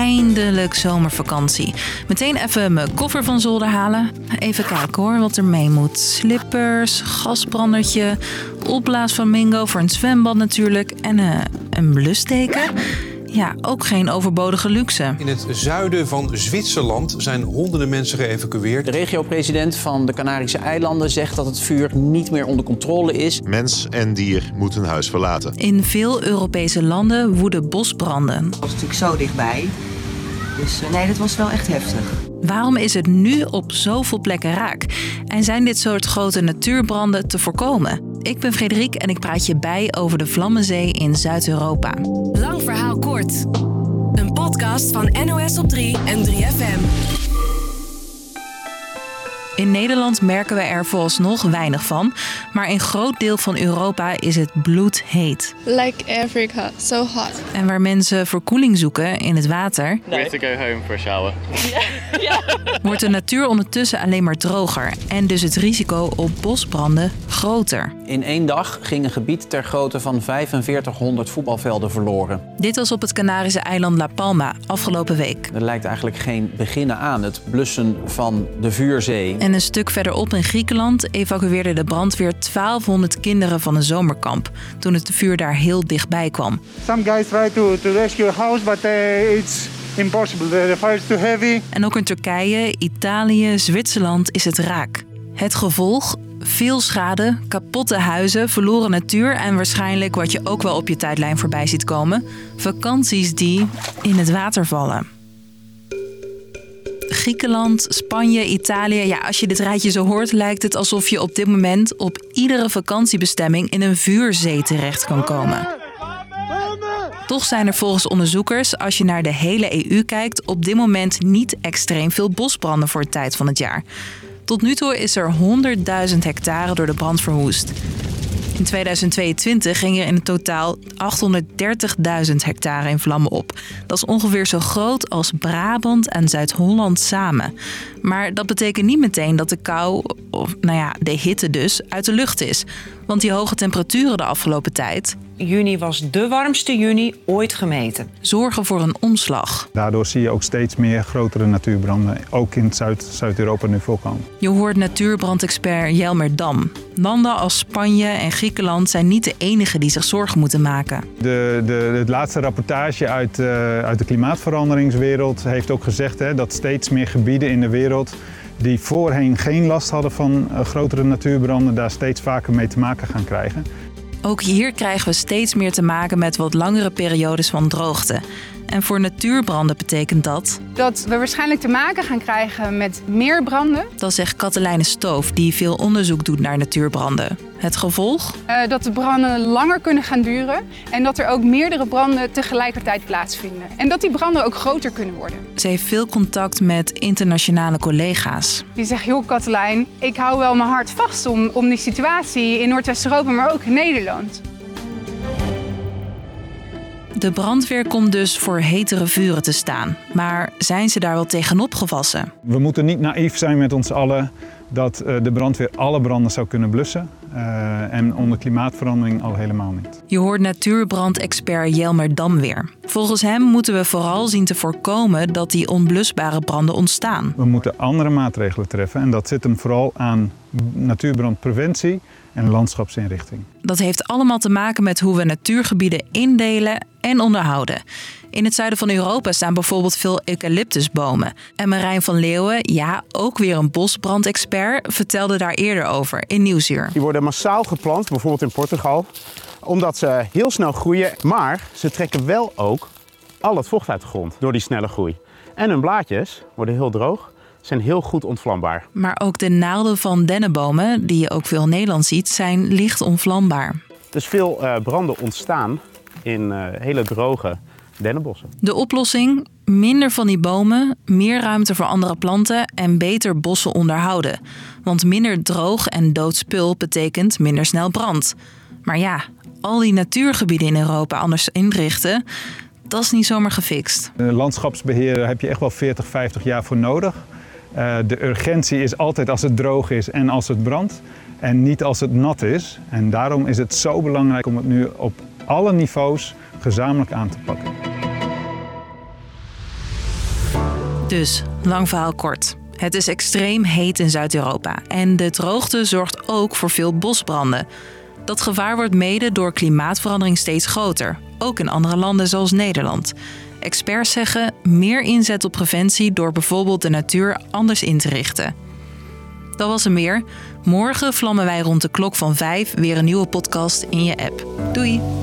Eindelijk zomervakantie. Meteen even mijn koffer van zolder halen. Even kijken hoor wat er mee moet. Slippers, gasbrandertje, opblaasflamingo voor een zwembad natuurlijk. En eh, een blussteken. Ja, ook geen overbodige luxe. In het zuiden van Zwitserland zijn honderden mensen geëvacueerd. De regio-president van de Canarische eilanden zegt dat het vuur niet meer onder controle is. Mens en dier moeten huis verlaten. In veel Europese landen woeden bosbranden. Dat was natuurlijk zo dichtbij. Dus eh, nee, dat was wel echt heftig. Waarom is het nu op zoveel plekken raak? En zijn dit soort grote natuurbranden te voorkomen? Ik ben Frederik en ik praat je bij over de Vlammenzee in Zuid-Europa. Lang verhaal kort. Een podcast van NOS op 3 en 3FM. In Nederland merken we er vooralsnog weinig van, maar in groot deel van Europa is het bloedheet. Like Africa, so hot. En waar mensen verkoeling zoeken in het water, We have to go home for a shower. wordt de natuur ondertussen alleen maar droger en dus het risico op bosbranden groter. In één dag ging een gebied ter grootte van 4500 voetbalvelden verloren. Dit was op het Canarische eiland La Palma afgelopen week. Er lijkt eigenlijk geen beginnen aan, het blussen van de vuurzee. En een stuk verderop in Griekenland evacueerde de brandweer 1200 kinderen van een zomerkamp toen het vuur daar heel dichtbij kwam. Some guys try to, to rescue a house, but uh, it's impossible. The, the fire is too heavy. En ook in Turkije, Italië, Zwitserland is het raak. Het gevolg? Veel schade, kapotte huizen, verloren natuur en waarschijnlijk wat je ook wel op je tijdlijn voorbij ziet komen: vakanties die in het water vallen. Griekenland, Spanje, Italië. Ja, als je dit rijtje zo hoort, lijkt het alsof je op dit moment op iedere vakantiebestemming in een vuurzee terecht kan komen. Toch zijn er volgens onderzoekers, als je naar de hele EU kijkt, op dit moment niet extreem veel bosbranden voor de tijd van het jaar. Tot nu toe is er 100.000 hectare door de brand verwoest. In 2022 ging er in totaal 830.000 hectare in vlammen op. Dat is ongeveer zo groot als Brabant en Zuid-Holland samen. Maar dat betekent niet meteen dat de kou, of nou ja, de hitte dus, uit de lucht is. Want die hoge temperaturen de afgelopen tijd Juni was de warmste juni ooit gemeten. zorgen voor een omslag. Daardoor zie je ook steeds meer grotere natuurbranden, ook in Zuid- Zuid-Europa nu voorkomen. Je hoort natuurbrandexpert Jelmer Dam. Landen als Spanje en Griekenland zijn niet de enige die zich zorgen moeten maken. De, de, het laatste rapportage uit, eh, uit de klimaatveranderingswereld heeft ook gezegd hè, dat steeds meer gebieden in de wereld die voorheen geen last hadden van eh, grotere natuurbranden, daar steeds vaker mee te maken gaan krijgen. Ook hier krijgen we steeds meer te maken met wat langere periodes van droogte. En voor natuurbranden betekent dat, Dat we waarschijnlijk te maken gaan krijgen met meer branden. dat zegt Katelijne Stoof, die veel onderzoek doet naar natuurbranden. Het gevolg? eh, dat de branden langer kunnen gaan duren. En dat er ook meerdere branden tegelijkertijd plaatsvinden. En dat die branden ook groter kunnen worden. Ze heeft veel contact met internationale collega's. Die zegt, joh Katelijn, ik hou wel mijn hart vast om, om die situatie in Noordwest-Europa, maar ook in Nederland. De brandweer komt dus voor hetere vuren te staan. Maar zijn ze daar wel tegenop gewassen? We moeten niet naïef zijn met ons allen dat eh, de brandweer alle branden zou kunnen blussen. Eh, en onder klimaatverandering al helemaal niet. Je hoort natuurbrandexpert Jelmer Dam weer. Volgens hem moeten we vooral zien te voorkomen dat die onblusbare branden ontstaan. We moeten andere maatregelen treffen en dat zit hem vooral aan natuurbrandpreventie en landschapsinrichting. Dat heeft allemaal te maken met hoe we natuurgebieden indelen en onderhouden. In het zuiden van Europa staan bijvoorbeeld veel eucalyptusbomen. En Marijn van Leeuwen, ja, ook weer een bosbrandexpert, vertelde daar eerder over in Nieuwsuur. Die worden massaal geplant, bijvoorbeeld in Portugal, omdat ze heel snel groeien, maar ze trekken wel ook al het vocht uit de grond door die snelle groei. En hun blaadjes worden heel droog, zijn heel goed ontvlambaar. Maar ook de naalden van dennenbomen, die je ook veel in Nederland ziet, zijn licht onvlambaar. Dus veel eh, branden ontstaan in eh, hele droge dennenbossen. De oplossing? Minder van die bomen, meer ruimte voor andere planten en beter bossen onderhouden. Want minder droog en dood spul betekent minder snel brand. Maar ja, al die natuurgebieden in Europa anders inrichten, dat is niet zomaar gefixt. Eh, Landschapsbeheer daar heb je echt wel 40, 50 jaar voor nodig. Eh, de urgentie is altijd als het droog is en als het brandt. En niet als het nat is. En daarom is het zo belangrijk om het nu op alle niveaus gezamenlijk aan te pakken. Dus, lang verhaal kort. Het is extreem heet in Zuid-Europa en de droogte zorgt ook voor veel bosbranden. Dat gevaar wordt mede door klimaatverandering steeds groter, ook in andere landen zoals Nederland. Experts zeggen meer inzet op preventie door bijvoorbeeld de natuur anders in te richten. Dat was er meer. Morgen vlammen wij rond de klok van 5 weer een nieuwe podcast in je app. Doei!